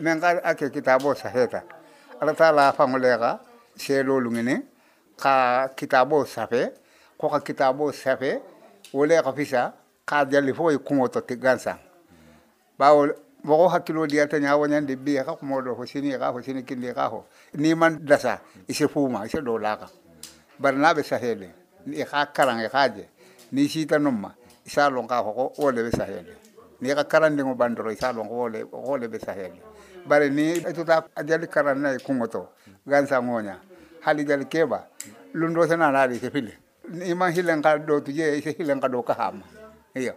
men ka ake kitabo ala taala fangolega selo lungene ka kitabo safe ko ka kitabo safe wole ka fisa ka jali fo kumo to tigansa bawo mogo hakkilo diyata ñawoñande biye ka kumoɗo fo sini ka fo sini kindi ka fo ni man dasa ise fuma ise ɗo laka. Bari naɓe sahele i ka karan i kaje ni sita numma isa lon ka fo ko wole sahele ni ka karandiŋo bandoro isa lon ko wole wole ɓe sahele bari ni tuta a jali karan nayi kuŋo to gansa ŋoña hali jali keɓa lundo senanaɗi ise fili iman hilen ka ɗo tuje ise hilen ka ɗo ka hama. Iyo